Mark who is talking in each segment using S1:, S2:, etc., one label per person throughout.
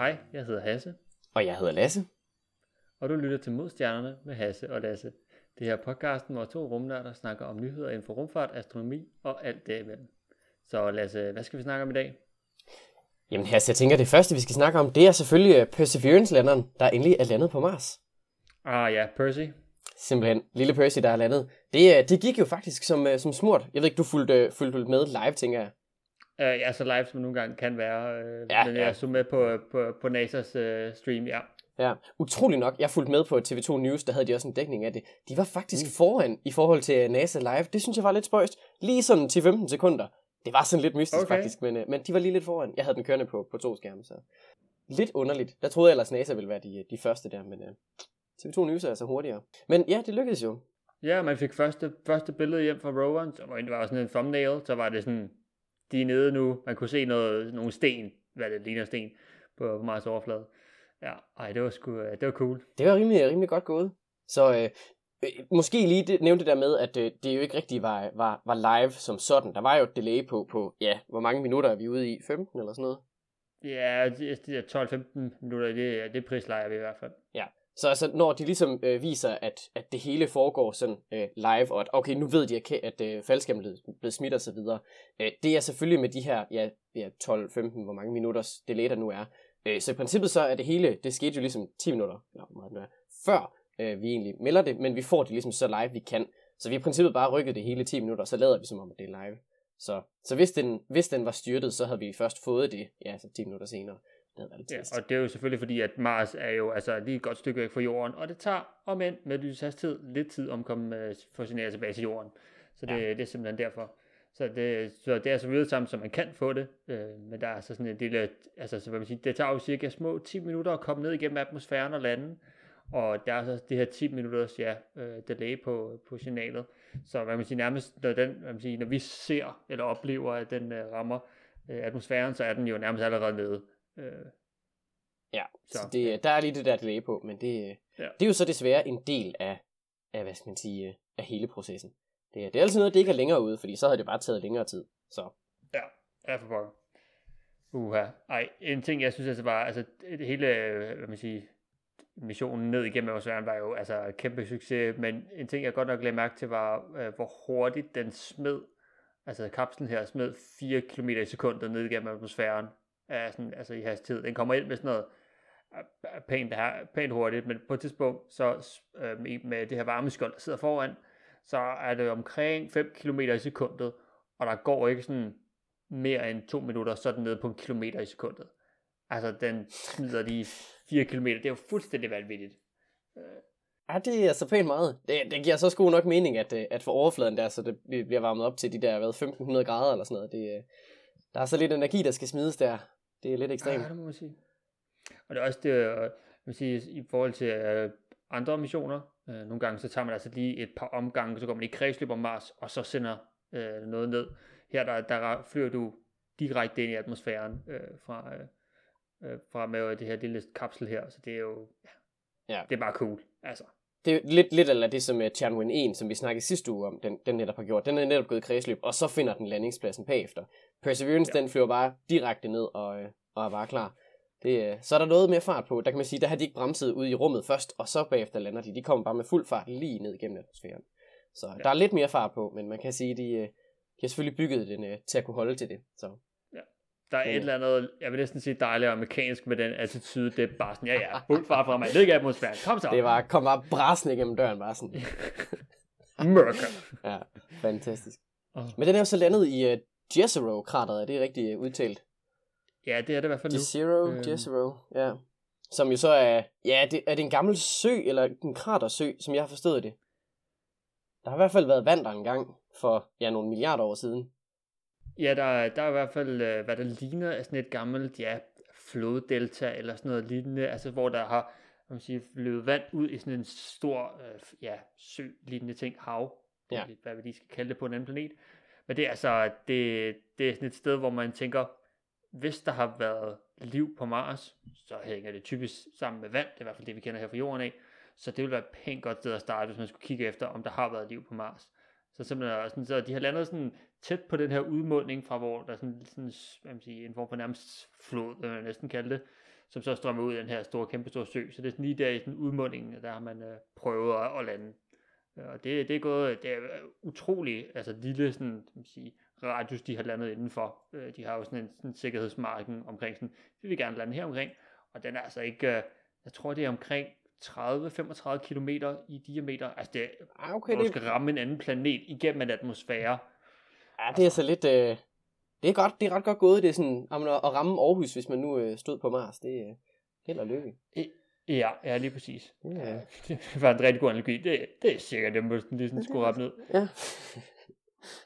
S1: Hej, jeg hedder Hasse,
S2: Og jeg hedder Lasse.
S1: og du lytter til Modstjernerne med Hasse og Lasse. Det her er podcasten, hvor to rumnørder snakker om nyheder inden for rumfart, astronomi og alt derimellem. Så Lasse, hvad skal vi snakke om i dag?
S2: Jamen Hasse, jeg tænker, det første, vi skal snakke om, det er selvfølgelig øh, Perseverance-landeren, der endelig er landet på Mars.
S1: Ah ja, Percy.
S2: Simpelthen, lille Percy, der er landet. Det, øh, det gik jo faktisk som, øh, som smurt. Jeg ved ikke, du fulgte, fulgte med live, tænker jeg.
S1: Uh, ja, så live som nogle gange kan være, uh,
S2: Ja,
S1: men
S2: ja.
S1: jeg så med på, på, på NASA's uh, stream, ja.
S2: Ja, utrolig nok. Jeg fulgte med på TV2 News, der havde de også en dækning af det. De var faktisk mm. foran i forhold til øh, NASA Live. Det synes jeg var lidt spøjst. Lige sådan til 15 sekunder. Det var sådan lidt mystisk
S1: Okay.
S2: faktisk, men, øh, men de var lige lidt foran. Jeg havde den kørende på, på to skærme, så lidt underligt. Der troede jeg ellers, NASA ville være de, de første der, men øh, TV2 News er altså hurtigere. Men ja, det lykkedes jo.
S1: Ja, man fik første, første billede hjem fra roveren, så det var sådan en thumbnail, så var det sådan, de er nede nu, man kunne se noget, nogle sten, hvad det ligner sten, på, på Mars overflade. Ja, ej, det var sgu, øh, det var cool.
S2: Det var rimelig, rimelig godt gået. Så øh, øh, måske lige det, nævnte det der med, at øh, det jo ikke rigtig var, var, var live som sådan. Der var jo et delay på, på, ja, hvor mange minutter er vi ude i? 15 eller sådan noget?
S1: Ja, de, de der 12-15 minutter, det, det prislejer vi i hvert fald.
S2: Ja. Så altså, når de ligesom øh, viser, at, at det hele foregår sådan øh, live, og at okay, nu ved de, at, at øh, faldskærmen er blevet smidt og så videre, øh, det er selvfølgelig med de her ja, ja, 12-15, hvor mange minutters delay der nu er. Øh, så i princippet så er det hele, det skete jo ligesom 10 minutter, eller hvor meget det nu er, før øh, vi egentlig melder det, men vi får det ligesom så live, vi kan. Så vi har i princippet bare rykket det hele 10 minutter, og så lader vi som om, at det er live. Så, så hvis, den, hvis den var styrtet, så havde vi først fået det, ja, så 10 minutter senere. Det havde været lidt
S1: Ja, og det er jo selvfølgelig fordi, at Mars er jo altså lige et godt stykke væk fra jorden, og det tager, om end med lyshastighed, lidt tid om at komme øh, få signaler tilbage til jorden. Så det, ja. det er simpelthen derfor. Så det, så det er så videre sammen, så man kan få det, øh, men der er så sådan en lille, altså så hvad man siger, det tager jo cirka små 10 minutter at komme ned igennem atmosfæren og lande, og der er så det her 10 minutters ja, øh, delay på, på signalet. Så hvad man siger, nærmest når, den, hvad man siger, når vi ser eller oplever, at den øh, rammer øh, atmosfæren, så er den jo nærmest allerede nede. Øh,
S2: Ja, så,
S1: Så,
S2: det, der er lige det der delay på, men det,
S1: Ja.
S2: ja. det er jo så desværre en del af, af hvad skal man sige, øh, af hele processen. Det, er- det er altid noget, det ikke er længere ude, fordi så havde det bare taget længere tid. Så
S1: Ja, ja for pokker. Uha. Ej, en ting, jeg synes altså var, altså det hele, øh, hvad man siger, missionen ned igennem atmosfæren var jo altså et kæmpe succes, men en ting, jeg godt nok lagde mærke til, var, øh, hvor hurtigt den smed, altså kapslen her smed 4 km i sekundet ned igennem atmosfæren, af sådan, altså i hastighed. Den kommer ind med sådan noget øh, øh, pænt, her, pænt hurtigt, men på et tidspunkt, så øh, med- det her varmeskjold, der sidder foran, så er det omkring 5 km i sekundet, og der går ikke sådan mere end to minutter, så er den nede på en kilometer i sekundet. Altså, den smider de 4 km. Det er jo fuldstændig vanvittigt.
S2: ja, det er altså pænt meget. Det, det giver så sgu nok mening, at, øh, at for overfladen der, så det bliver varmet op til de der hvad, 1500 grader eller sådan noget. Det, der er så lidt energi, der skal smides der. Det er lidt ekstremt.
S1: Ja, det må man sige. Og det er også det, øh, man vil sige, i forhold til øh, andre missioner. Øh, nogle gange så tager man altså lige et par omgange, så går man i kredsløb om Mars, og så sender øh, noget ned. Her der, der flyver du direkte ind i atmosfæren øh, fra, øh, øh, fra med det her lille kapsel her, så det er jo, ja,
S2: Ja.
S1: det er bare cool, altså.
S2: Det er lidt, lidt eller det som uh, Tianwen 1, som vi snakkede sidste uge om, den, den netop har gjort. Den er netop gået i kredsløb, og så finder den landingspladsen bagefter. Perseverance,
S1: Ja.
S2: ja. den flyver bare direkte ned og, øh, og er bare klar. Det, øh, så er der noget mere fart på. Der kan man sige, der har de ikke bremset ud i rummet først, og så bagefter lander de. De kommer bare med fuld fart lige ned igennem atmosfæren. Så ja. der er lidt mere fart på, men man kan sige, de, øh, de har selvfølgelig bygget den øh, til at kunne holde til det. Så
S1: Der er
S2: Ja.
S1: et eller andet, jeg vil næsten sige dejligt amerikansk med den attitude, det er bare sådan, ja ja, fuld fart fra mig, ned i atmosfæren, kom så.
S2: det var, kom bare brasende igennem døren, bare sådan.
S1: America.
S2: Ja, fantastisk. Men den er jo så landet i Jezero-krateret, er det rigtigt udtalt?
S1: Ja, det er det i hvert fald nu.
S2: Jezero,
S1: Øhm.
S2: øhm. Jezero, ja. Som jo så er, ja, det, er det en gammel sø, eller en kratersø, som jeg har forstået det? Der har i hvert fald været vand der engang, for ja, nogle milliarder år siden.
S1: Ja, der, der er i hvert fald, øh, hvad der ligner af sådan et gammelt, ja, floddelta eller sådan noget lignende, altså hvor der har, kan man sige, løbet vand ud i sådan en stor, øh, ja, sø-lignende ting, hav,
S2: Ja.
S1: hvad vi lige skal kalde det på en anden planet. Men det er altså, det, det er sådan et sted, hvor man tænker, hvis der har været liv på Mars, så hænger det typisk sammen med vand, det er i hvert fald det, vi kender her fra jorden af, så det ville være et pænt godt sted at starte, hvis man skulle kigge efter, om der har været liv på Mars. Så simpelthen, sådan, så de har landet sådan tæt på den her udmunding fra, hvor der er sådan, sådan hvad man siger, en form for nærmest flod, vil man næsten kalde det, som så strømmer ud i den her store, kæmpe store sø. Så det er sådan lige der i den udmundningen, der har man øh, prøvet at, at lande. Og det, det er gået, det er utrolig, altså lille sådan, man sige, radius, de har landet indenfor. Øh, de har jo sådan en, sådan en sikkerhedsmarken omkring sådan, vi vil gerne lande her omkring, og den er altså ikke, øh, jeg tror det er omkring 30-35 km i diameter. Altså det,
S2: Ah, okay,
S1: hvor du
S2: det,
S1: skal ramme en anden planet igennem en atmosfære.
S2: ja, det er så lidt... Øh, det er, godt, det er ret godt gået, det er sådan, at ramme Aarhus, hvis man nu øh, stod på Mars, det er held og lykke.
S1: Ja, ja, lige præcis.
S2: Ja.
S1: Det var en rigtig god analogi. Det, det er sikkert, det må sådan lige sådan skulle rappe ned.
S2: Ja.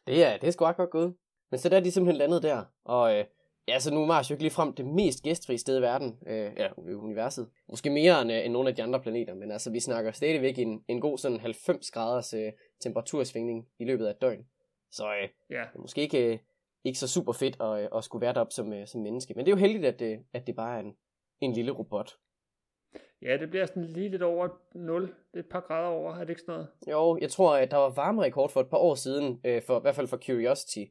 S2: det er, det er sgu godt gået. Men så der er de simpelthen landet der, og øh, ja, så nu er Mars jo ikke ligefrem det mest gæstfri sted i verden, øh, ja, i universet. Måske mere end, øh, end nogle af de andre planeter, men altså vi snakker stadigvæk en, en god sådan 90 graders øh, temperatursvingning i løbet af et døgn. Så øh,
S1: Ja,
S2: det er måske ikke, øh, ikke så super fedt at, øh, at skulle være deroppe som, øh, som menneske. Men det er jo heldigt, at, øh, at det bare er en, en lille robot
S1: ja det bliver sådan lige lidt over 0. Det er et par grader over, er det ikke sådan noget?
S2: Jo, jeg tror, at der var varmerekord for et par år siden, øh, for, i hvert fald for Curiosity.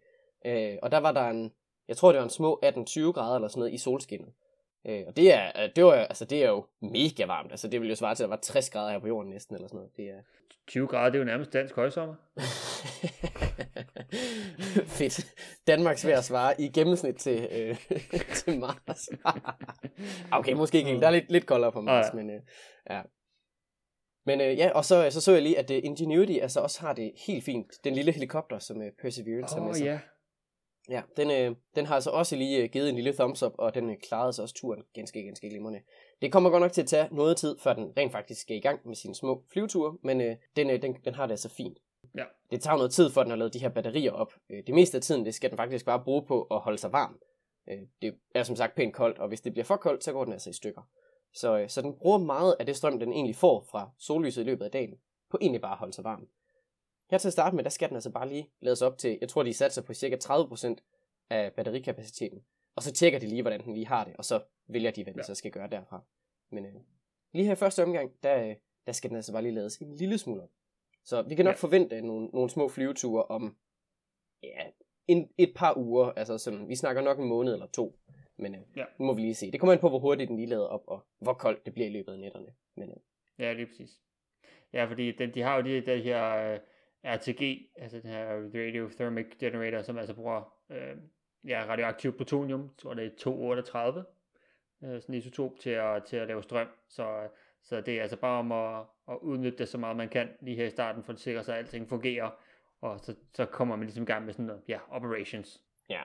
S2: Øh, og der var der en, jeg tror det var en små 18-20 grader eller sådan noget i solskinnet. Øh, og det er, øh, det, var, altså, det er jo mega varmt. Altså det vil jo svare til, at der var 60 grader her på jorden næsten eller sådan noget. Det er
S1: 20 grader, det er jo nærmest dansk højsommer.
S2: fedt. Danmarks vejr svare i gennemsnit til, øh, til Mars. okay, måske ikke. Der er lidt, lidt koldere på Mars,
S1: Ja.
S2: men øh, ja. Men øh, ja, og så, så så jeg lige, at uh, Ingenuity altså også har det helt fint. Den lille helikopter, som uh, Perseverance har
S1: Åh
S2: med
S1: oh,
S2: sig.
S1: ja.
S2: Ja, den, øh, den har altså også lige øh, givet en lille thumbs up, og den øh, klarede sig også turen ganske, ganske glimrende. Det kommer godt nok til at tage noget tid, før den rent faktisk skal i gang med sine små flyveture, men øh, den, øh, den, den har det altså fint.
S1: Ja.
S2: Det tager noget tid, for den har lavet de her batterier op. Øh, det meste af tiden, det skal den faktisk bare bruge på at holde sig varm. Øh, det er som sagt pænt koldt, og hvis det bliver for koldt, så går den altså i stykker. Så, øh, så den bruger meget af det strøm, den egentlig får fra sollyset i løbet af dagen, på egentlig bare at holde sig varm. Her til at starte med, der skal den altså bare lige lades op til, jeg tror de satser på cirka 30% af batterikapaciteten. Og så tjekker de lige, hvordan den lige har det, og så vælger de, hvad de
S1: Ja.
S2: så skal gøre derfra. Men øh, lige her i første omgang, der, øh, der skal den altså bare lige lades en lille smule op. Så vi kan nok
S1: Ja.
S2: forvente nogle, nogle små flyveture om ja, en, et par uger. Altså sådan, vi snakker nok en måned eller to. Men øh,
S1: Ja.
S2: nu må vi lige se. Det kommer an på, hvor hurtigt den lige lader op, og hvor koldt det bliver i løbet af nætterne. Men øh,
S1: Ja, lige præcis. Ja, fordi den, de har jo de, de her uh, RTG, altså den her Radiothermic Generator, som altså bruger øh, ja, radioaktiv plutonium, jeg tror det er 238, øh, sådan en isotop til at, til at lave strøm. Så, så det er altså bare om at, at udnytte det så meget man kan lige her i starten, for at sikre sig, at alting fungerer. Og så, så kommer man ligesom i gang med sådan noget, ja, operations. Ja.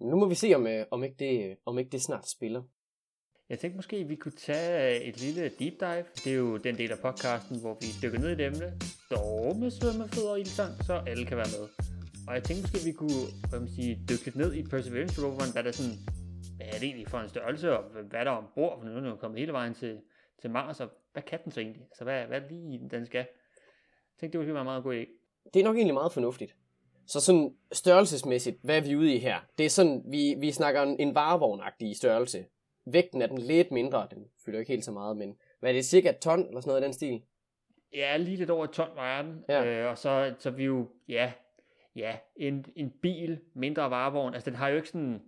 S2: nu må vi se, om, øh, om, ikke det, om ikke det snart spiller.
S1: Jeg tænkte måske, at vi kunne tage øh, et lille deep dive. Det er jo den del af podcasten, hvor vi dykker ned i et emne, dog med svømmefødder og ildsang, så alle kan være med. Og jeg tænkte måske, at vi kunne hvad man sige, dykke lidt ned i Perseverance roveren, hvad der sådan, hvad er det egentlig for en størrelse, og hvad er der ombord, for nu er den kommet hele vejen til, til Mars, og hvad kan den så egentlig? Altså, hvad, hvad er det lige, den skal? Jeg tænkte, det ville være en meget god idé.
S2: Det er nok egentlig meget fornuftigt. Så sådan størrelsesmæssigt, hvad er vi ude i her? Det er sådan, vi, vi snakker en, en varevognagtig størrelse. Vægten er den lidt mindre, den fylder ikke helt så meget, men hvad er det, cirka et ton eller sådan noget i den stil?
S1: Ja, lige lidt over et ton vejer den.
S2: Ja.
S1: Øh, og så, så vi jo, ja, ja, en, en bil, mindre varevogn. Altså, den har jo ikke sådan,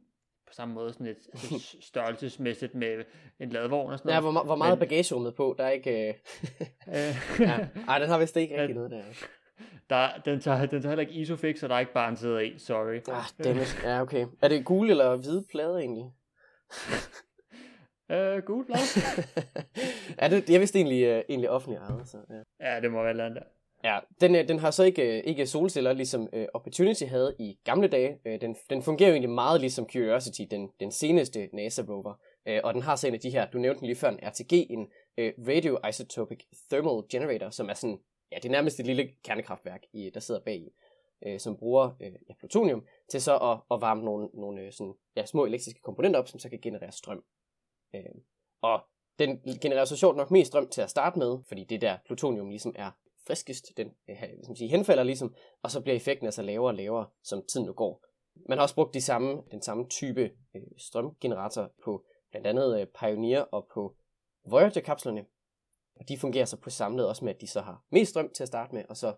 S1: på samme måde, sådan et altså, størrelsesmæssigt med en ladvogn og sådan
S2: Ja,
S1: noget.
S2: hvor, hvor meget
S1: Men-
S2: bagagerummet på, der er ikke... Øh...
S1: Øh,
S2: ja. Ej, den har vist ikke rigtig
S1: Ja.
S2: noget der.
S1: der, den, tager, den tager heller ikke isofix, og der er ikke barn sidder i. Sorry.
S2: Ah, dammit. Ja, okay. Er det gule eller hvide plader egentlig?
S1: Øh, gul blad.
S2: ja, det, er vist egentlig, øh, egentlig offentligt ejet, så ja.
S1: ja, det må være andet der.
S2: Ja, den, øh, den har så ikke, øh, ikke solceller, ligesom øh, Opportunity havde i gamle dage. Øh, den, den fungerer jo egentlig meget ligesom Curiosity, den, den seneste NASA-rover. Øh, og den har så en af de her, du nævnte den lige før, en RTG, en øh, Radioisotopic Thermal Generator, som er sådan, ja, det er nærmest et lille kernekraftværk, i, der sidder bag i, øh, som bruger øh, ja, plutonium til så at, at varme nogle, nogle øh, sådan, ja, små elektriske komponenter op, som så kan generere strøm. Øh, og den genererer så sjovt nok mest strøm til at starte med, fordi det der plutonium ligesom er friskest, den øh, ligesom sige, henfalder ligesom, og så bliver effekten altså lavere og lavere, som tiden nu går. Man har også brugt de samme, den samme type øh, strømgenerator på blandt andet øh, Pioneer og på Voyager-kapslerne. Og de fungerer så på samlet også med, at de så har mest strøm til at starte med, og så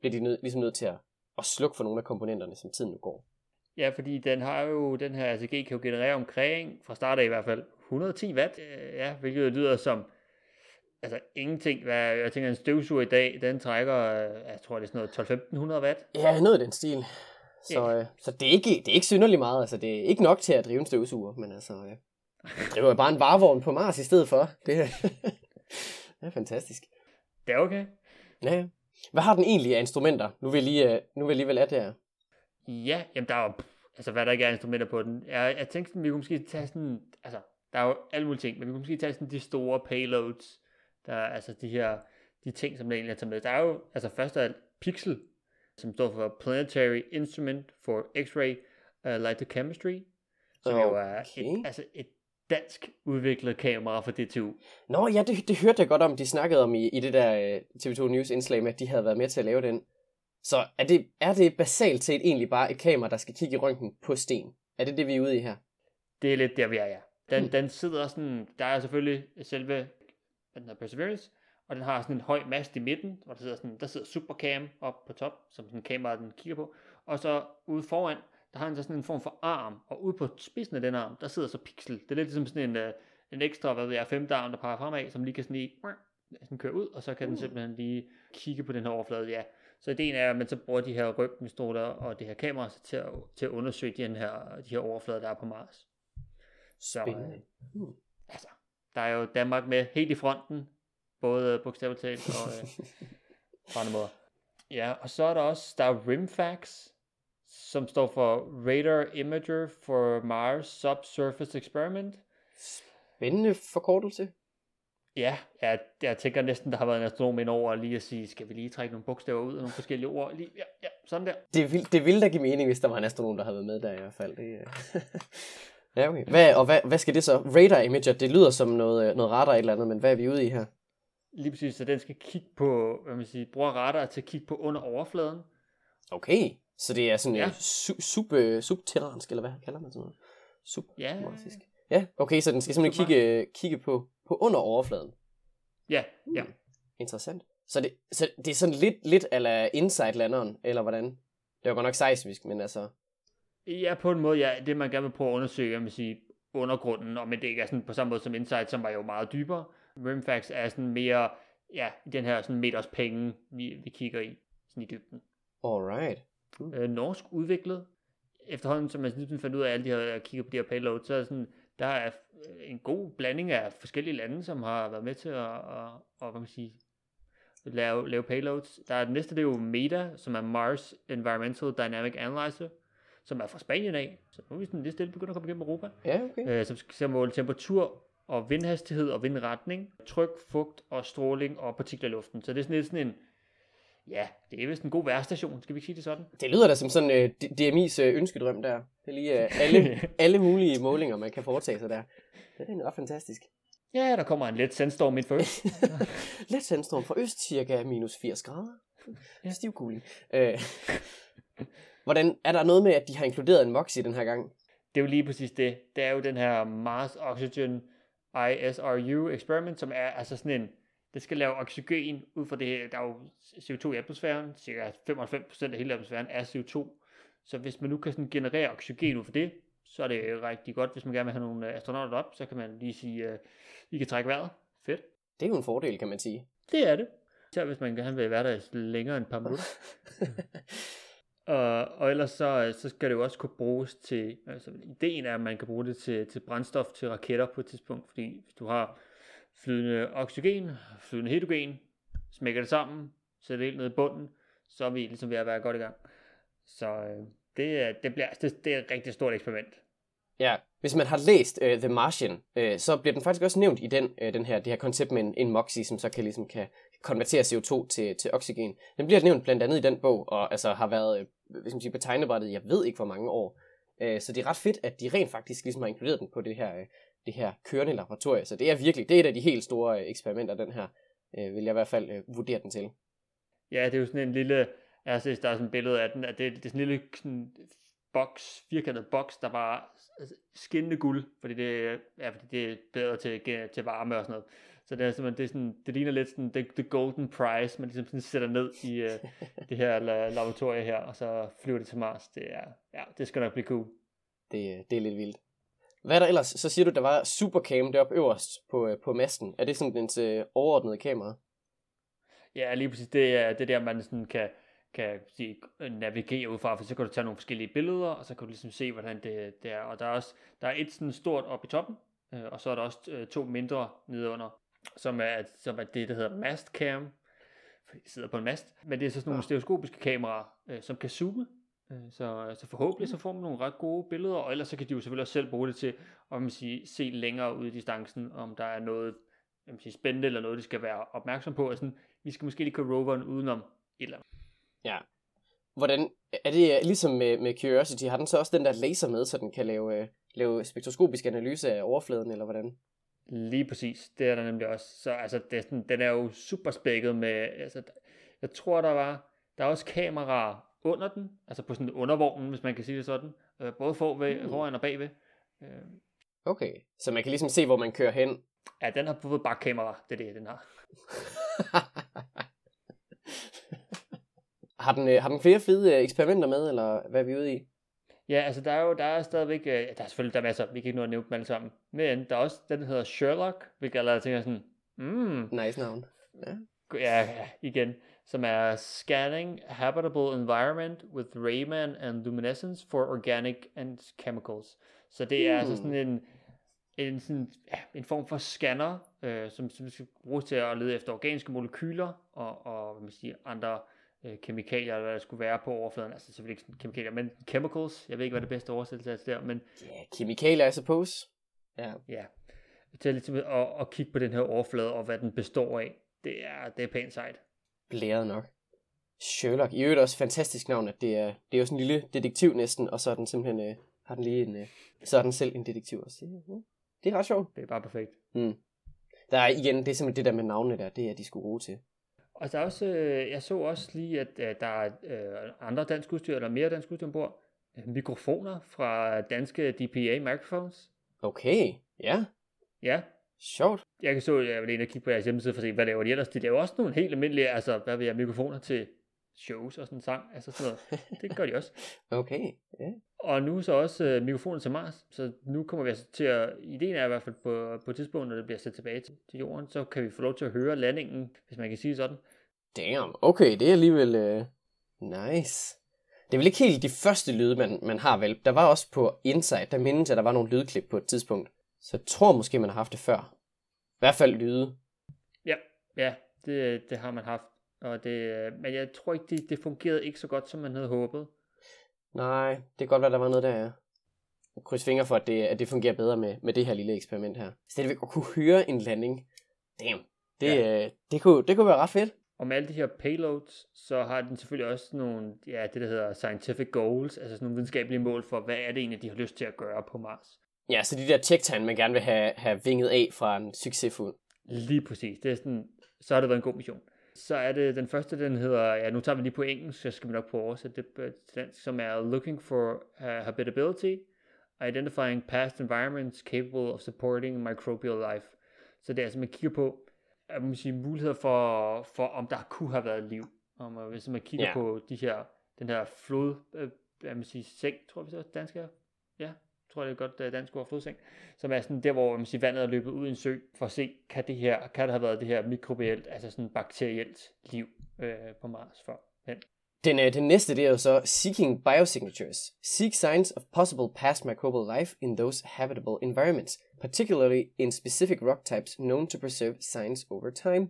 S2: bliver de nød, ligesom nødt til at, at slukke for nogle af komponenterne, som tiden nu går.
S1: Ja, fordi den har jo, den her ACG kan jo generere omkring, fra start af i hvert fald, 110 watt, øh, ja, hvilket lyder som, altså ingenting, hvad, jeg tænker en støvsuger i dag, den trækker, øh, jeg tror det er sådan noget 12-1500 watt.
S2: Ja, noget i den stil. Så,
S1: Ja.
S2: øh, så det, er ikke, det er ikke synderligt meget, altså det er ikke nok til at drive en støvsuger, men altså, øh, jeg driver bare en varevogn på Mars i stedet for. Det, er- det er fantastisk.
S1: Det er okay.
S2: Ja, ja. hvad har den egentlig af instrumenter? Nu vil jeg lige, øh, nu vil jeg lige vel af det her.
S1: Ja, jamen der er jo, altså hvad der ikke er instrumenter på den. Jeg, jeg tænkte sådan, vi kunne måske tage sådan, altså der er jo alle mulige ting, men vi kunne måske tage sådan de store payloads, der er altså de her, de ting, som der egentlig er taget med. Der er jo, altså først af alt Pixel, som står for Planetary Instrument for X-Ray uh, Lithochemistry, som jo er
S2: Okay.
S1: et, altså et dansk udviklet kamera for DTU.
S2: Nå ja, det, det hørte jeg godt om, de snakkede om i, i det der øh, TV2 News indslag med, at de havde været med til at lave den. Så er det, er det basalt set egentlig bare et kamera, der skal kigge i røntgen på sten? Er det det, vi er ude i her?
S1: Det er lidt der, vi er, ja. Den,
S2: Hmm.
S1: den sidder sådan, der er selvfølgelig selve, den hedder Perseverance, og den har sådan en høj mast i midten, hvor der sidder, sådan, der sidder Supercam op på top, som sådan en kamera, den kigger på. Og så ude foran, der har den så sådan en form for arm, og ude på spidsen af den arm, der sidder så pixel. Det er lidt ligesom sådan en, øh, en ekstra, hvad ved jeg, femte arm, der peger fremad, som lige kan sådan lige, sådan køre ud, og så kan den
S2: Uh.
S1: simpelthen lige kigge på den her overflade, ja. Så ideen er, at man så bruger de her røntgenstråler og det her kamera til at, til at undersøge den her, de her overflader, der er på Mars. Så, øh, altså, der er jo Danmark med helt i fronten, både bogstaveligt talt og øh, på andre måder. Ja, og så er der også, der er RIMFAX, som står for Radar Imager for Mars Subsurface Experiment.
S2: Spændende forkortelse.
S1: Ja, jeg, jeg tænker næsten, der har været en astronom ind over lige at sige, skal vi lige trække nogle bogstaver ud af nogle forskellige ord? Lige, ja, ja, sådan der.
S2: Det, vil, det ville da give mening, hvis der var en astronom, der havde været med der i hvert fald. Det, øh. ja, okay. Hvad, og hvad, hvad skal det så? Radar imager, det lyder som noget, øh, noget radar et eller andet, men hvad er vi ude i her?
S1: Lige præcis, så den skal kigge på, hvad man siger, bruger radar til at kigge på under overfladen.
S2: Okay, så det er sådan
S1: Ja.
S2: ja. sub, sub, øh, subterransk, eller hvad kalder man sådan noget?
S1: Ja,
S2: Submarsisk. Ja, okay, så den skal simpelthen kigge, kigge på, på under overfladen.
S1: ja, ja.
S2: Interessant. Så det, så det er sådan lidt, lidt ala inside landeren, eller hvordan? Det var godt nok seismisk, men altså...
S1: Ja, på en måde, ja. Det man gerne vil prøve at undersøge, jeg vil sige, undergrunden, og men det ikke er sådan på samme måde som Insight, som var jo meget dybere. Rimfax er sådan mere, ja, i den her sådan meters penge, vi, vi kigger i, sådan i dybden.
S2: Alright.
S1: Øh, norsk udviklet, efterhånden som man ligesom fandt ud af alle de her, kigger på de her payloads, så er det sådan, der er en god blanding af forskellige lande, som har været med til at, at, at hvad man sige, lave, lave payloads. Der er næste, det er jo MEDA, som er Mars Environmental Dynamic Analyzer, som er fra Spanien af. Så nu er vi sådan lidt stille begyndt at komme igennem Europa.
S2: Ja, okay.
S1: Øh, som skal måle temperatur og vindhastighed og vindretning, tryk, fugt og stråling og partikler i luften. Så det er sådan lidt sådan en, ja, det er vist en god værstation, skal vi ikke sige det sådan?
S2: Det lyder da som sådan øh, DMI's øh, ønskedrøm der. Det er lige øh, alle, alle mulige målinger, man kan foretage sig der. Det er ret fantastisk.
S1: Ja, der kommer en let sandstorm ind først.
S2: Let sandstorm fra øst, cirka minus 80 grader.
S1: Ja.
S2: Stiv kuling. Øh, hvordan, er der noget med, at de har inkluderet en MOXIE den her gang?
S1: det er jo lige præcis det. Det er jo den her Mars Oxygen ISRU experiment, som er altså sådan en, det skal lave oxygen ud fra det her, der er jo CO2 i atmosfæren, cirka 95% af hele atmosfæren er CO2. Så hvis man nu kan sådan generere oxygen ud fra det, så er det rigtig godt. Hvis man gerne vil have nogle øh, astronauter op, så kan man lige sige, uh, I kan trække vejret. Fedt.
S2: Det er jo en fordel, kan man sige.
S1: Det er det. Især hvis man gerne vil være der længere end et par minutter. Og, og ellers så, så skal det jo også kunne bruges til, altså ideen er, at man kan bruge det til, til brændstof til raketter på et tidspunkt, fordi hvis du har flydende oxygen, flydende hydrogen, smækker det sammen, sætter det helt ned i bunden, så er vi ligesom ved at være godt i gang. Så øh, det, er- det, bliver, det, det er et rigtig stort eksperiment.
S2: Ja, hvis man har læst uh, The Martian, uh, så bliver den faktisk også nævnt i den, uh, den her, det her koncept med en, en MOXIE, som så kan, ligesom, kan konvertere CO2 til, til oxygen. Den bliver nævnt blandt andet i den bog, og altså har været uh, hvis man siger, på tegnebrættet, jeg ved ikke hvor mange år. Uh, så det er ret fedt, at de rent faktisk ligesom har inkluderet den på det her, uh, det her kørende laboratorie. Så det er virkelig, det er et af de helt store uh, eksperimenter, den her, uh, vil jeg i hvert fald uh, vurdere den til.
S1: Ja, det er jo sådan en lille, jeg set, der er sådan et billede af den, at det, det er sådan en lille sådan boks, firkantet boks, der bare altså, skinnende guld, fordi det, ja, fordi det er bedre til, til varme og sådan noget. Så det er simpelthen, det, er sådan, det ligner lidt sådan the, the golden prize, man ligesom sådan sætter ned i uh, det her la- laboratorie her, og så flyver det til Mars. Det er, ja, det skal nok blive cool.
S2: Det, det er lidt vildt. Hvad er der ellers? Så siger du, der var Supercam deroppe øverst på, øh, på masten. Er det sådan dens øh, overordnede kamera?
S1: Ja, lige præcis. Det er det der, man sådan kan, kan sige, navigere ud fra, for så kan du tage nogle forskellige billeder, og så kan du ligesom se, hvordan det, det er. Og der er også der er et sådan stort oppe i toppen, øh, og så er der også øh, to mindre nedenunder, som er, som er det, der hedder mastcam, for de sidder på en mast, men det er så sådan nogle stereoskopiske kameraer, øh, som kan zoome, så, så forhåbentlig så får man nogle ret gode billeder, og ellers så kan de jo selvfølgelig også selv bruge det til, om man sige, se længere ud i distancen, om der er noget jeg sige, spændende, eller noget, de skal være opmærksom på, sådan, vi skal måske lige køre roveren udenom et eller andet.
S2: Ja. Hvordan, er det øh, ligesom med, med Curiosity, har den så også den der laser med, så den kan lave, øh, lave spektroskopisk analyse af overfladen, eller hvordan?
S1: Lige præcis, det er der nemlig også. Så altså, det er sådan, den er jo super spækket med, altså, jeg tror der var, der er også kameraer under den, altså på sådan undervognen, hvis man kan sige det sådan, øh, både forved, mm. foran og bagved. Øh.
S2: Okay, så man kan ligesom se, hvor man kører hen.
S1: Ja, den har både bakkamera, det er det, den har.
S2: har, den, øh, har den flere fede øh, eksperimenter med, eller hvad er vi ude i?
S1: Ja, altså der er jo der er stadigvæk, øh, der er selvfølgelig der er masser, vi kan ikke nå at nævne dem alle sammen, men der er også den, der hedder Sherlock, hvilket allerede tænker sådan, mm,
S2: Nice navn.
S1: Ja. ja, ja, igen, som er Scanning Habitable Environment with Raman and Luminescence for Organic and Chemicals. Så det er mm. altså sådan en, en, sådan, en form for scanner, øh, som, som skal bruges til at lede efter organiske molekyler og, og hvad man siger, andre øh, kemikalier, eller hvad der skulle være på overfladen. Altså selvfølgelig ikke kemikalier, men chemicals. Jeg ved ikke, hvad det bedste oversættelse er der, men...
S2: Ja, yeah, kemikalier, I suppose. Ja.
S1: Ja. Til ligesom at, at kigge på den her overflade, og hvad den består af. Det er, det er pænt sejt.
S2: Blæret nok. Sherlock. I øvrigt også fantastisk navn, at det er, det er jo sådan en lille detektiv næsten, og så er den simpelthen, øh, har den lige en, øh, så er den selv en detektiv også. Det, er ret sjovt.
S1: Det er bare perfekt.
S2: Mm. Der er igen, det er simpelthen det der med navnene der, det er de skulle bruge til.
S1: Og der er også, øh, jeg så også lige, at øh, der er øh, andre dansk udstyr, eller mere dansk udstyr ombord. Mikrofoner fra danske DPA microphones.
S2: Okay, ja.
S1: Ja.
S2: Sjovt.
S1: Jeg kan så, jeg vil ind og kigge på jeres hjemmeside for at se, hvad laver de ellers. De laver også nogle helt almindelige, altså, hvad vil jeg, mikrofoner til shows og sådan en sang, altså sådan noget. Det gør de også.
S2: okay, ja. Yeah.
S1: Og nu så også øh, mikrofoner til Mars, så nu kommer vi altså til at, ideen er i hvert fald på, på et tidspunkt, når det bliver sat tilbage til, til jorden, så kan vi få lov til at høre landingen, hvis man kan sige sådan.
S2: Damn, okay, det er alligevel uh, nice. Det er vel ikke helt de første lyde, man, man har vel. Der var også på Insight, der mindes jeg, der var nogle lydklip på et tidspunkt. Så jeg tror måske, man har haft det før. I hvert fald lyde.
S1: Ja, ja, det, det har man haft. Og det, men jeg tror ikke, det, det fungerede ikke så godt, som man havde håbet.
S2: Nej, det kan godt være, der var noget der, ja. Jeg krydser fingre for, at det, at det fungerer bedre med, med det her lille eksperiment her. Stadigvæk at kunne høre en landing. Damn, det, ja. øh, det, kunne, det kunne være ret fedt.
S1: Og med alle de her payloads, så har den selvfølgelig også nogle, ja, det der hedder scientific goals, altså sådan nogle videnskabelige mål for, hvad er det egentlig, de har lyst til at gøre på Mars.
S2: Ja, så de der checktegn, man gerne vil have, have vinget af fra en succesfuld.
S1: Lige præcis. Det er sådan, så har det været en god mission. Så er det den første, den hedder, ja, nu tager vi lige på engelsk, så skal vi nok prøve at oversætte det til dansk, som er Looking for uh, Habitability, Identifying Past Environments Capable of Supporting Microbial Life. Så det er altså, man kigger på, at man sige, muligheder for, for, om der kunne have været liv. Om, hvis man kigger yeah. på de her, den her flod, øh, man sige, seng, tror vi så dansk er. Ja, tror jeg det er godt øh, dansk ord, flodseng, som er sådan der, hvor man siger, vandet er løbet ud i en sø, for at se, kan, det her, kan der have været det her mikrobielt, altså sådan bakterielt liv øh, på Mars for. Ja.
S2: Den, øh, den næste, det er jo så Seeking Biosignatures. Seek signs of possible past microbial life in those habitable environments, particularly in specific rock types known to preserve signs over time.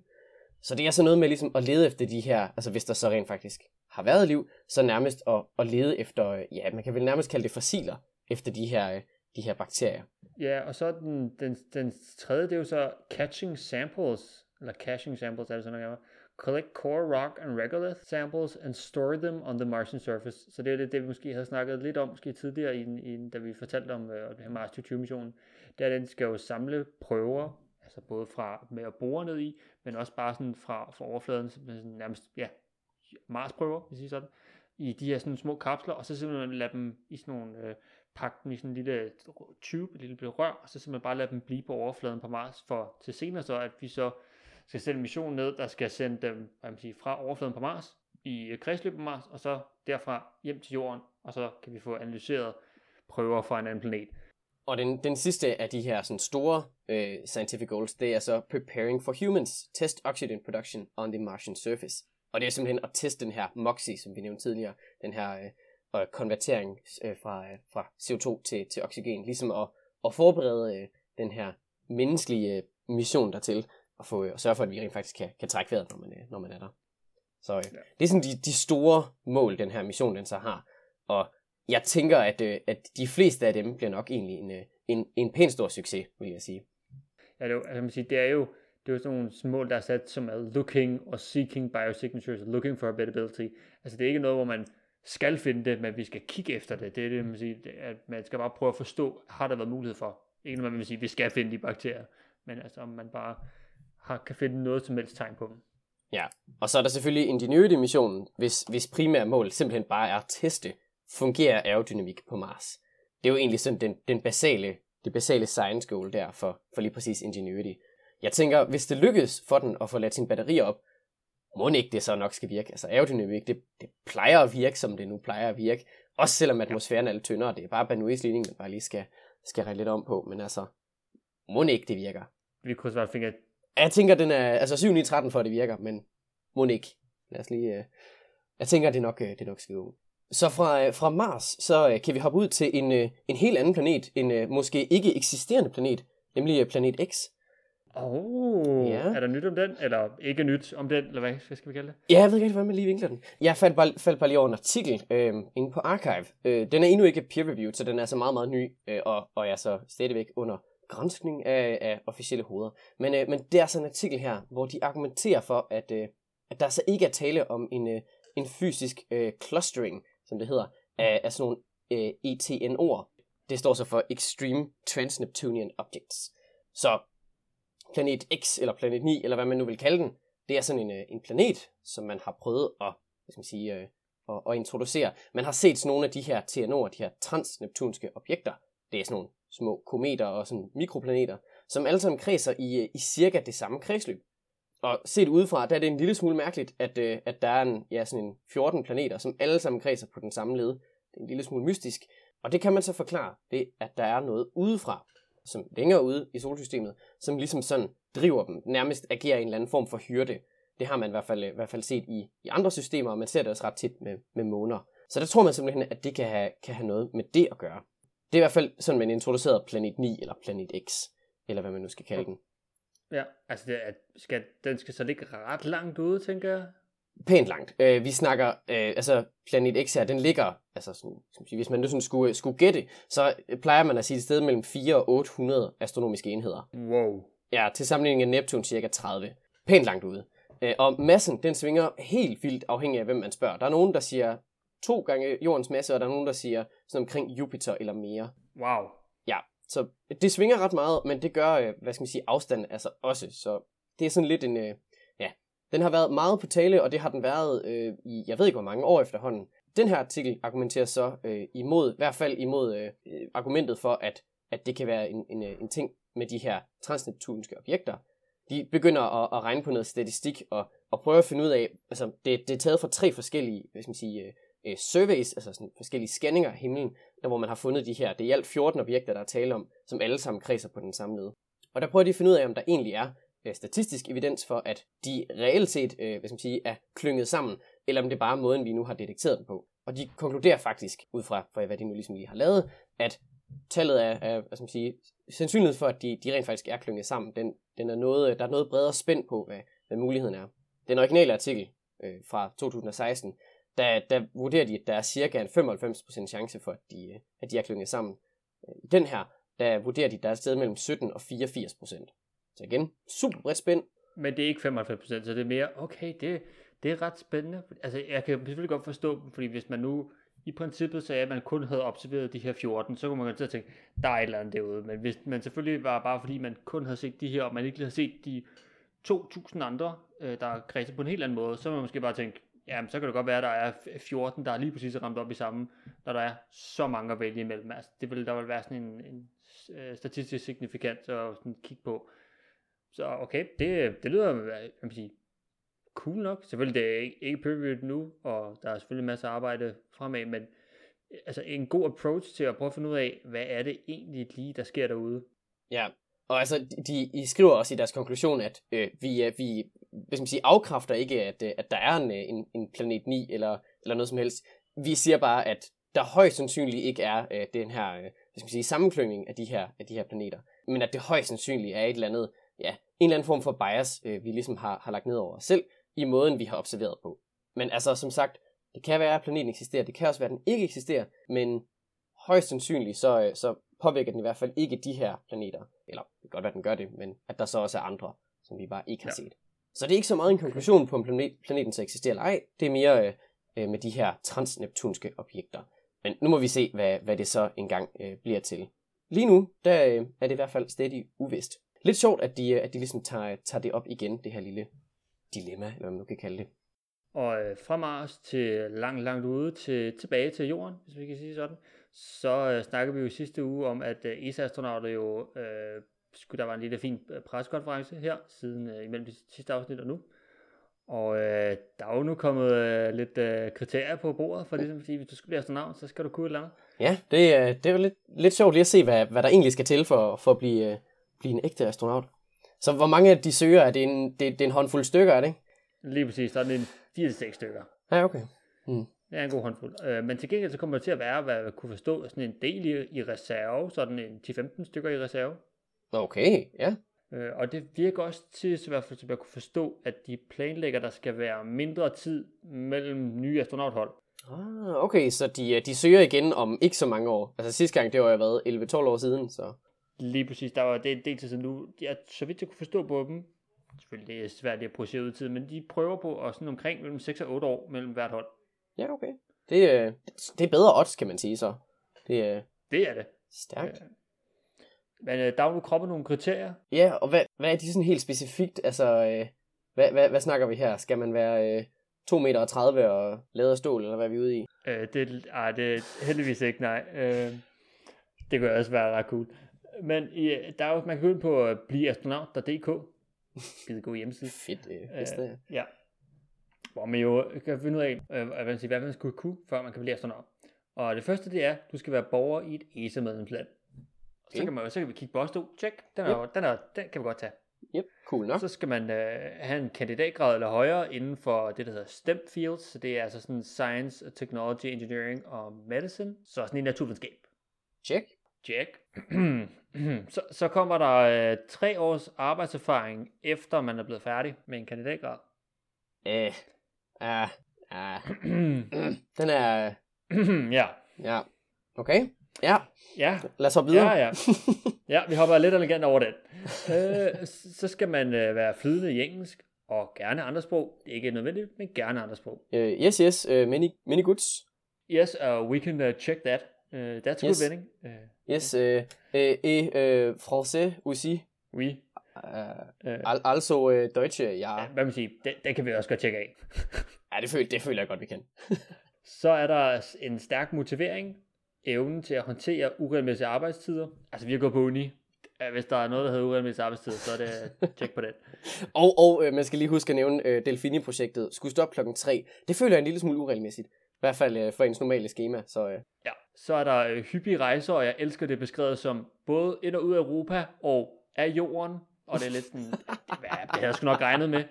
S2: Så det er så noget med ligesom at lede efter de her, altså hvis der så rent faktisk har været liv, så nærmest at, at lede efter, øh, ja, man kan vel nærmest kalde det fossiler, efter de her, øh, de her bakterier.
S1: Ja, og så den, den, den tredje, det er jo så catching samples, eller caching samples er det sådan noget, collect core rock and regolith samples and store them on the Martian surface. Så det er det, det vi måske havde snakket lidt om, måske tidligere, i, i, da vi fortalte om øh, den her Mars 2020-missionen. Det er, at den skal jo samle prøver, altså både fra med at bore ned i, men også bare sådan fra, fra overfladen, sådan nærmest, ja, Mars-prøver, hvis I sådan, i de her sådan små kapsler, og så simpelthen lade dem i sådan nogle øh, pakke dem i sådan en lille tube, et lille rør, og så simpelthen bare lade dem blive på overfladen på Mars, for til senere så, at vi så skal sende en mission ned, der skal sende dem hvad man siger, fra overfladen på Mars, i øh, kredsløb på Mars, og så derfra hjem til Jorden, og så kan vi få analyseret prøver fra en anden planet.
S2: Og den, den sidste af de her sådan store øh, scientific goals, det er så preparing for humans, test oxygen production on the Martian surface. Og det er simpelthen at teste den her MOXIE, som vi nævnte tidligere, den her øh, konvertering øh, fra, øh, fra CO2 til, til oxygen, ligesom at, at forberede øh, den her menneskelige øh, mission dertil, og få, øh, og sørge for, at vi rent faktisk kan, kan trække vejret, når man, øh, når man er der. Så øh, ja. det er sådan de, de store mål, den her mission den så har. Og jeg tænker, at, øh, at de fleste af dem bliver nok egentlig en, øh, en, en pæn stor succes, vil jeg sige.
S1: Ja, det er, altså, man siger, det er jo det er jo sådan nogle mål, der er sat som er looking og seeking biosignatures, looking for habitability. Altså det er ikke noget, hvor man skal finde det, men vi skal kigge efter det. Det er det, man siger, at man skal bare prøve at forstå, har der været mulighed for. Ikke når man vil sige, vi skal finde de bakterier, men altså om man bare har, kan finde noget som helst tegn på dem.
S2: Ja, og så er der selvfølgelig Ingenuity-missionen, hvis, hvis primære mål simpelthen bare er at teste, fungerer aerodynamik på Mars. Det er jo egentlig sådan den, den basale, det basale science goal der for, for lige præcis Ingenuity. Jeg tænker, hvis det lykkes for den at få ladt sine batterier op, må ikke det så nok skal virke. Altså aerodynamik, det, det plejer at virke, som det nu plejer at virke. Også selvom atmosfæren er lidt tyndere. Det er bare Bernoullis ligning, man bare lige skal, skal rette lidt om på. Men altså, må ikke det virker.
S1: Vi kunne bare finde
S2: jeg tænker, den er, altså 7 9 13 for, at det virker, men må ikke. Lad os lige, uh, jeg tænker, det nok, uh, det nok skal gå. Så fra, uh, fra Mars, så kan vi hoppe ud til en, en helt anden planet, en måske ikke eksisterende planet, nemlig planet X.
S1: Åh, oh, ja. er der nyt om den? Eller ikke nyt om den, eller hvad, hvad skal vi kalde det?
S2: Ja, jeg ved ikke, hvordan man lige vinkler den. Jeg faldt bare, faldt bare lige over en artikel øh, inde på Archive. Øh, den er endnu ikke peer-reviewed, så den er så meget, meget ny, øh, og, og er så stadigvæk under grænskning af, af officielle hoveder. Men, øh, men det er sådan en artikel her, hvor de argumenterer for, at, øh, at der så ikke er tale om en, øh, en fysisk øh, clustering, som det hedder, af, af sådan nogle øh, ETN-ord. Det står så for Extreme Transneptunian Objects. Så planet X, eller planet 9, eller hvad man nu vil kalde den, det er sådan en, øh, en planet, som man har prøvet at, hvad skal man sige, øh, at, at introducere. Man har set sådan nogle af de her TNO'er, de her transneptunske objekter. Det er sådan nogle små kometer og sådan mikroplaneter, som alle sammen kredser i, øh, i cirka det samme kredsløb. Og set udefra, der er det en lille smule mærkeligt, at, øh, at der er en, ja, sådan en 14 planeter, som alle sammen kredser på den samme led. Det er en lille smule mystisk. Og det kan man så forklare ved, at der er noget udefra, som længere ude i solsystemet, som ligesom sådan driver dem, nærmest agerer en eller anden form for hyrde. Det har man i hvert fald, i hvert fald set i, i andre systemer, og man ser det også ret tit med, med måner. Så der tror man simpelthen, at det kan have, kan have noget med det at gøre. Det er i hvert fald sådan, man introducerede Planet 9 eller Planet X, eller hvad man nu skal kalde den.
S1: Ja, altså det er, skal, den skal så ligge ret langt ude, tænker jeg.
S2: Pænt langt. Øh, vi snakker, øh, altså Planet X her, den ligger, altså sådan, hvis man nu sådan skulle, skulle gætte, så plejer man at sige et sted mellem 4 og 800 astronomiske enheder.
S1: Wow.
S2: Ja, til sammenligning af Neptun cirka 30. Pænt langt ude. Øh, og massen, den svinger helt vildt afhængig af, hvem man spørger. Der er nogen, der siger to gange jordens masse, og der er nogen, der siger sådan omkring Jupiter eller mere.
S1: Wow.
S2: Ja, så det svinger ret meget, men det gør, øh, hvad skal man sige, afstanden altså også. Så det er sådan lidt en, øh, den har været meget på tale, og det har den været øh, i, jeg ved ikke hvor mange år efterhånden. Den her artikel argumenterer så øh, imod, i hvert fald imod øh, øh argumentet for, at, at det kan være en, en, øh, en ting med de her transneptunske objekter. De begynder at, at regne på noget statistik og, og prøve at finde ud af, altså det, det er taget fra tre forskellige, hvad skal man sige, øh, øh, surveys, altså sådan forskellige scanninger af himlen, der hvor man har fundet de her, det er i alt 14 objekter, der er tale om, som alle sammen kredser på den samme led. Og der prøver de at finde ud af, om der egentlig er øh, statistisk evidens for, at de reelt set øh, hvad skal man sige, er klynget sammen, eller om det er bare måden, vi nu har detekteret dem på. Og de konkluderer faktisk, ud fra for hvad de nu ligesom lige har lavet, at tallet er, af hvad skal man sige, sandsynligheden for, at de, de rent faktisk er klynget sammen, den, den er noget, øh, der er noget bredere spænd på, hvad, hvad muligheden er. Den originale artikel øh, fra 2016 der, der vurderer de, at der er cirka en 95% chance for, at de, øh, at de er klynget sammen. Øh, I den her, der vurderer de, at der er et sted mellem 17 og 84%. Så igen, super bredt spænd.
S1: Men det er ikke 95%, så det er mere, okay, det, det er ret spændende. Altså, jeg kan selvfølgelig godt forstå fordi hvis man nu i princippet sagde, at man kun havde observeret de her 14, så kunne man godt til at tænke, der er et eller andet derude. Men hvis man selvfølgelig var bare fordi, man kun havde set de her, og man ikke havde set de 2.000 andre, øh, der kredser på en helt anden måde, så må man måske bare tænke, jamen, så kan det godt være, at der er 14, der er lige præcis ramt op i samme, når der er så mange at vælge imellem. Altså, det vil, der vil være sådan en, en øh, statistisk signifikant at sådan kigge på. Så okay, det, det lyder, hvad man sige, cool nok. Selvfølgelig, det er ikke, ikke preview nu, og der er selvfølgelig masser af arbejde fremad, men øh, altså en god approach til at prøve at finde ud af, hvad er det egentlig lige, der sker derude.
S2: Ja, og altså, de, de skriver også i deres konklusion, at øh, vi, øh, vi hvis man siger, afkræfter ikke, at, øh, at der er en, en, en planet 9 eller, eller noget som helst. Vi siger bare, at der højst sandsynligt ikke er øh, den her øh, hvad skal man sige, sammenklyngning af de, her, af de her planeter, men at det højst sandsynligt er et eller andet, en eller anden form for bias, øh, vi ligesom har, har lagt ned over os selv, i måden, vi har observeret på. Men altså, som sagt, det kan være, at planeten eksisterer, det kan også være, at den ikke eksisterer, men højst sandsynligt, så, øh, så påvirker den i hvert fald ikke de her planeter. Eller det kan godt være, at den gør det, men at der så også er andre, som vi bare ikke har ja. set. Så det er ikke så meget en konklusion på, om planet, planeten så eksisterer eller ej. Det er mere øh, øh, med de her transneptunske objekter. Men nu må vi se, hvad, hvad det så engang øh, bliver til. Lige nu, der øh, er det i hvert fald stadig uvist. Lidt sjovt, at de, øh, at de ligesom tager, tager det op igen, det her lille dilemma, eller hvad man nu kan kalde det.
S1: Og øh, fra Mars til langt, langt ude, til, tilbage til Jorden, hvis vi kan sige sådan, så øh, snakkede vi jo sidste uge om, at øh, ESA-astronauter jo, øh, skulle der var en lille fin preskonference her, siden øh, imellem de sidste afsnit og nu. Og øh, der er jo nu kommet øh, lidt øh, kriterier på bordet, for ligesom, fordi hvis du skal blive astronaut, så skal du kunne et eller andet.
S2: Ja, det, øh, det er jo lidt, lidt sjovt lige at se, hvad, hvad der egentlig skal til for, for at blive, øh, blive en ægte astronaut. Så hvor mange af de søger, er det en, det, det er en håndfuld stykker, er det ikke?
S1: Lige præcis, der er en 4-6 stykker.
S2: Ja, okay.
S1: Mm. Det er en god håndfuld. Øh, men til gengæld så kommer det til at være, hvad jeg kunne forstå, sådan en del i, i reserve, sådan en 10-15 stykker i reserve.
S2: Okay, ja.
S1: Øh, og det virker også til, så i hvert fald, som jeg kunne forstå, at de planlægger, der skal være mindre tid mellem nye astronauthold.
S2: Ah, okay, så de, de søger igen om ikke så mange år. Altså sidste gang, det var jo været 11-12 år siden, så...
S1: Lige præcis, der var det en del tid siden nu. Jeg, så vidt jeg kunne forstå på dem, selvfølgelig det er svært lige at projicere ud i tid, men de prøver på at sådan omkring mellem 6 og 8 år mellem hvert hold.
S2: Ja, okay. Det, øh, det er bedre odds, kan man sige så. Det, øh,
S1: det er det.
S2: Stærkt.
S1: Ja. Men øh, der er jo kroppen nogle kriterier.
S2: Ja, og hvad, hvad er de sådan helt specifikt? Altså, øh, hvad, hvad, hvad snakker vi her? Skal man være øh, 2 meter og 30 og lavet af stål, eller hvad er vi ude i?
S1: Øh, det, ej, det er heldigvis ikke, nej. Øh, det kunne også være ret cool. Men i, der er jo, man kan gå ind på bliveastronaut.dk. Skide god hjemmeside.
S2: Fedt, det er
S1: øh, Ja. Hvor man jo kan finde ud af, øh, hvad, man siger, hvad man skulle kunne, før man kan blive astronaut. Og det første, det er, at du skal være borger i et ESA-medlemsland. Okay. Så, kan man, så kan vi kigge på os to. Check. Den, er, yep. den, er, den kan vi godt tage.
S2: Yep, cool nok.
S1: Så skal man øh, have en kandidatgrad eller højere inden for det, der hedder STEM fields. Så det er altså sådan Science, Technology, Engineering og Medicine. Så sådan en naturvidenskab.
S2: Check.
S1: Check. så, så kommer der øh, tre års arbejdserfaring, efter man er blevet færdig med en kandidatgrad.
S2: Øh, ah, ah. Den er...
S1: ja.
S2: Ja. Okay. Ja.
S1: Ja.
S2: Lad os hoppe videre.
S1: Ja, ja. Ja, vi hopper lidt elegant over den. øh, så skal man øh, være flydende i engelsk, og gerne andre sprog. Det er ikke nødvendigt, men gerne andre sprog.
S2: Uh, yes, yes. Uh, many, many goods.
S1: Yes, uh, we can uh, check that. Uh, that's yes. good vending.
S2: Uh, yes, uh, uh, et uh, français aussi.
S1: Oui.
S2: Uh, uh, altså uh, Deutsche, ja.
S1: ja. Hvad man sige, det, det kan vi også godt tjekke af.
S2: ja, det føler, det føler jeg godt, vi kan.
S1: så er der en stærk motivering, evnen til at håndtere uregelmæssige arbejdstider. Altså, vi har gået på uni. Hvis der er noget, der hedder uregelmæssige arbejdstider, så er det tjek på det.
S2: og og øh, man skal lige huske at nævne, øh, Delfini-projektet skulle stoppe klokken 3. Det føler jeg en lille smule uregelmæssigt. I hvert fald øh, for ens normale schema. Så, øh.
S1: Ja, så er der øh, hyppige rejser, og jeg elsker det beskrevet som både ind og ud af Europa og af jorden. Og det er lidt sådan, det, det havde jeg sgu nok regnet med.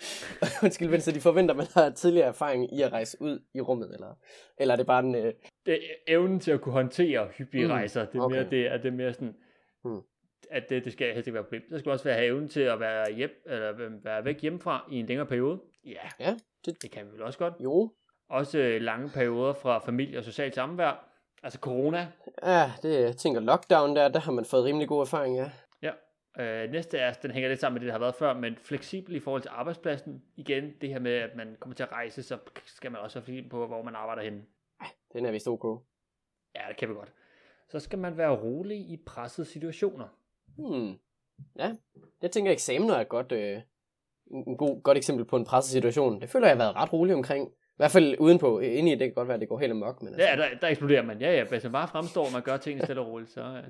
S2: Undskyld, men så de forventer, at man har tidligere erfaring i at rejse ud i rummet, eller, eller er det bare en... Øh...
S1: Det er evnen til at kunne håndtere hyppige mm, rejser. Det er okay. mere det, at det er mere sådan, mm. at det, det skal helst ikke være problem. Der skal også være evnen til at være, hjem, eller være væk hjemmefra i en længere periode. Ja,
S2: ja
S1: det... det kan vi vel også godt.
S2: Jo.
S1: Også øh, lange perioder fra familie og socialt samvær. Altså corona.
S2: Ja, det jeg tænker lockdown der, der har man fået rimelig god erfaring, ja.
S1: Øh, næste er, den hænger lidt sammen med det, der har været før, men fleksibel i forhold til arbejdspladsen. Igen, det her med, at man kommer til at rejse, så skal man også være fleksibel på, hvor man arbejder henne.
S2: Ej, den er vist ok.
S1: Ja, det kan vi godt. Så skal man være rolig i pressede situationer.
S2: Hmm. Ja, jeg tænker, eksamener er godt, øh, en god, godt eksempel på en presset situation. Det føler jeg har været ret rolig omkring. I hvert fald udenpå, inde i det kan godt være, at det går helt amok. Men altså.
S1: Ja, der, der eksploderer man. Ja, ja, hvis man bare fremstår, og man gør tingene stille og roligt, så... Ja.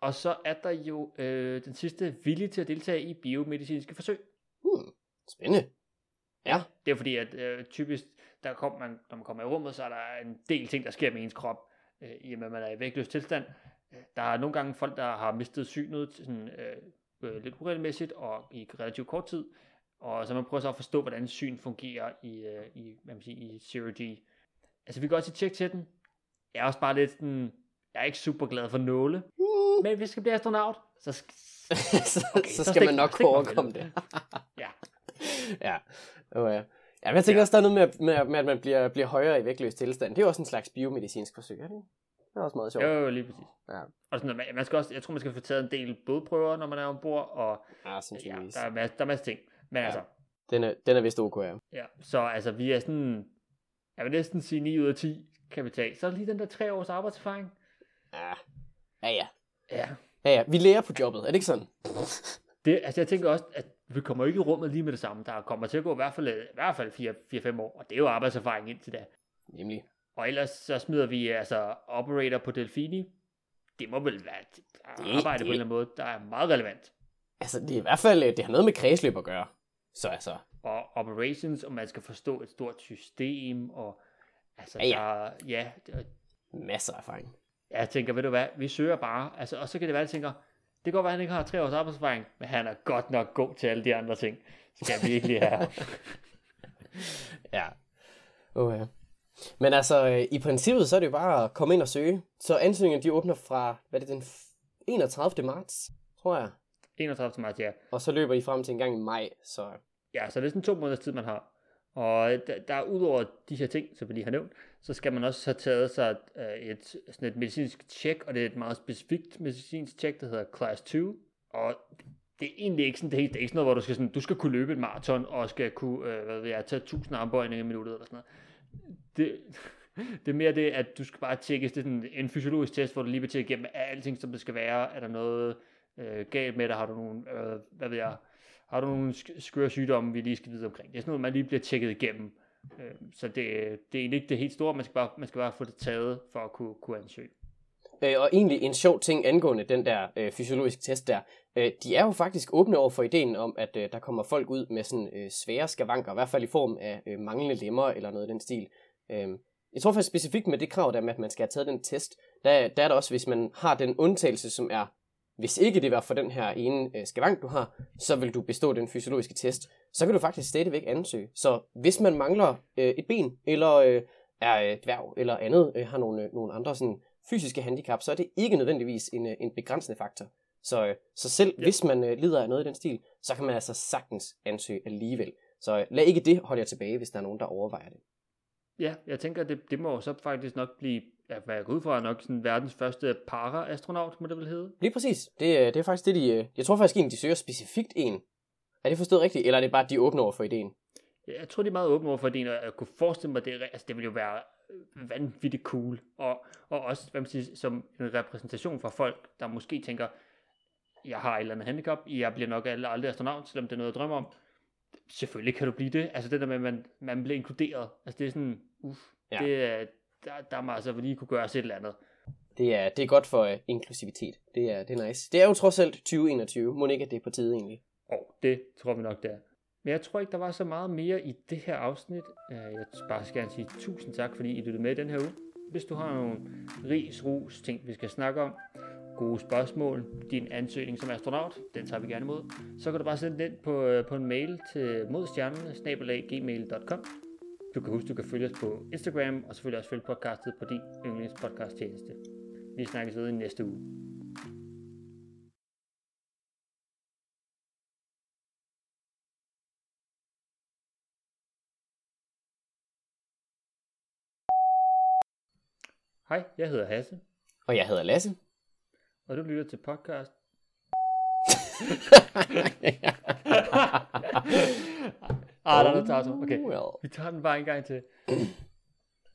S1: Og så er der jo øh, den sidste villig til at deltage i biomedicinske forsøg.
S2: Hmm, spændende. Ja.
S1: Det er fordi, at øh, typisk, der kom man, når man kommer i rummet, så er der en del ting, der sker med ens krop, øh, i og med, at man er i vægtløs tilstand. Der er nogle gange folk, der har mistet synet sådan, øh, øh, lidt uregelmæssigt og i relativt kort tid, og så man prøver så at forstå, hvordan syn fungerer i, øh, i, hvad man siger, i Zero G. Altså vi kan godt sige tjek til den. Jeg er også bare lidt sådan, jeg er ikke super glad for nåle,
S2: Uh.
S1: men hvis jeg skal blive astronaut, så, sk-
S2: så,
S1: Okay,
S2: så skal
S1: stik-
S2: man nok
S1: mig
S2: overkomme det.
S1: ja.
S2: ja. Oh, ja. Men jeg tænker
S1: Ja.
S2: også, der er noget med, med, med at man bliver, bliver højere i vægtløs tilstand. Det er jo også en slags biomedicinsk forsøg, er det ikke? Det er også meget sjovt.
S1: Jo, jo, lige præcis.
S2: Ja.
S1: Og sådan, man, man skal også, jeg tror, man skal få taget en del blodprøver, når man er ombord, og
S2: Ja,
S1: ja, der er, masse, der er masse ting. Men
S2: Ja.
S1: altså,
S2: Den er, den er vist ok, ja.
S1: ja, så altså, vi er sådan, jeg vil næsten sige 9 ud af 10 kan vi tage. Så er lige den der 3 års arbejdserfaring.
S2: Ja, ja. ja.
S1: Ja,
S2: Ja, ja. Vi lærer på jobbet, er det ikke sådan?
S1: det, altså jeg tænker også, at vi kommer ikke i rummet lige med det samme. Der kommer til at gå i hvert fald, i hvert fald 4-5 år, og det er jo arbejdserfaring indtil da.
S2: Nemlig.
S1: Og ellers så smider vi altså operator på Delfini. Det må vel være et
S2: Det-
S1: arbejde
S2: det-
S1: på en eller anden måde, der er meget relevant.
S2: Altså, det er i hvert fald, øh, det har noget med kredsløb at gøre. Så altså,
S1: og operations, og man skal forstå et stort system, og altså,
S2: Ja, ja.
S1: Der, ja, det-
S2: masser af erfaring.
S1: jeg tænker, ved du hvad, vi søger bare, altså, og så kan det være, at jeg tænker, det kan godt være, at han ikke har tre års arbejdserfaring, men han er godt nok god til alle de andre ting. Skal jeg virkelig have.
S2: Ja. Oh, ja. Men altså, øh, i princippet, så er det jo bare at komme ind og søge. Så ansøgningerne, de åbner fra, hvad er det, den f- 31. marts, tror jeg.
S1: 31. marts, ja.
S2: Og så løber I frem til en gang i maj, så
S1: Ja, så det er sådan to måneders tid, man har. Og der, der er udover de her ting, som vi lige har nævnt, så skal man også have taget sig øh, et, sådan et medicinsk tjek, og det er et meget specifikt medicinsk tjek, der hedder Class 2. Og det er egentlig ikke sådan, det er, det er ikke sådan noget, hvor du skal, sådan, du skal kunne løbe et maraton, og skal kunne, øh, hvad ved jeg, tage 1000 armbøjninger i minuttet, eller sådan noget. Det, det er mere det, at du skal bare tjekke, det er sådan en fysiologisk test, hvor du lige vil tjekke igennem, er alting, som det skal være, er der noget øh, galt med dig, har du nogle, øh, hvad ved jeg, har du nogle skøre sygdomme, vi lige skal vide omkring. Det er sådan noget, man lige bliver tjekket igennem. Øh, så det, det er egentlig ikke det helt store, man skal bare, man skal bare få det taget for at kunne, kunne ansøge.
S2: Øh, og egentlig en sjov ting angående den der øh, fysiologiske test der. Øh, de er jo faktisk åbne over for ideen om, at øh, der kommer folk ud med sådan øh, svære skavanker, i hvert fald i form af øh, manglende lemmer eller noget i den stil. Øh, jeg tror faktisk specifikt med det krav der med, at man skal have taget den test, der, der er der også, hvis man har den undtagelse, som er, hvis ikke det var for den her ene øh, skavank, du har, så vil du bestå den fysiologiske test. Så kan du faktisk stadigvæk ansøge. Så hvis man mangler øh, et ben, eller øh, er øh, dværg, eller andet, øh, har nogle, øh, nogle andre sådan fysiske handicap, så er det ikke nødvendigvis en, øh, en begrænsende faktor. Så, øh, så selv
S1: Ja.
S2: hvis man øh, lider af noget i den stil, så kan man altså sagtens ansøge alligevel. Så øh, lad ikke det holde jer tilbage, hvis der er nogen, der overvejer det.
S1: Ja, jeg tænker, det, det må så faktisk nok blive, ja, hvad jeg går ud fra, er nok sådan verdens første para-astronaut, må det vel hedde?
S2: Lige præcis. Det, øh, det er faktisk det, de... øh, Jeg tror faktisk egentlig, de søger specifikt en. Er det forstået rigtigt, eller er det bare, at de åbner over for ideen?
S1: Jeg tror, det er meget åbent over for det, og jeg kunne forestille mig, det, er- altså, det ville jo være øh, vanvittigt cool, og, og også, hvad man siger, som en repræsentation for folk, der måske tænker, jeg har et eller andet handicap, jeg bliver nok aldrig, astronaut, selvom det er noget, jeg drømmer om. Selvfølgelig kan du blive det. Altså det der med, at man, man bliver inkluderet. Altså det er sådan, uff,
S2: Ja.
S1: det, er- der, der må altså lige kunne gøre os et eller andet.
S2: Det er, det er godt for uh, inklusivitet. Det er, det er nice. Det er jo trods alt 2021. Må ikke, at det er på tide egentlig.
S1: Og det tror vi nok, det er. Men jeg tror ikke, der var så meget mere i det her afsnit. Øh, Jeg bare skal gerne sige tusind tak, fordi I lyttede med den her uge. Hvis du har nogle ris, ros, ting, vi skal snakke om, gode spørgsmål, din ansøgning som astronaut, den tager vi gerne imod, så kan du bare sende den på, øh, på en mail til modstjernerne, Du kan huske, du kan følge os på Instagram, og selvfølgelig også følge podcastet på din yndlingspodcast tjeneste. Vi snakkes ved i næste uge. Hej, jeg hedder Hasse,
S2: Og jeg hedder Lasse.
S1: og du lytter til podcast. Ah, der er noget tager Okay,
S2: Well.
S1: vi tager den bare en gang til.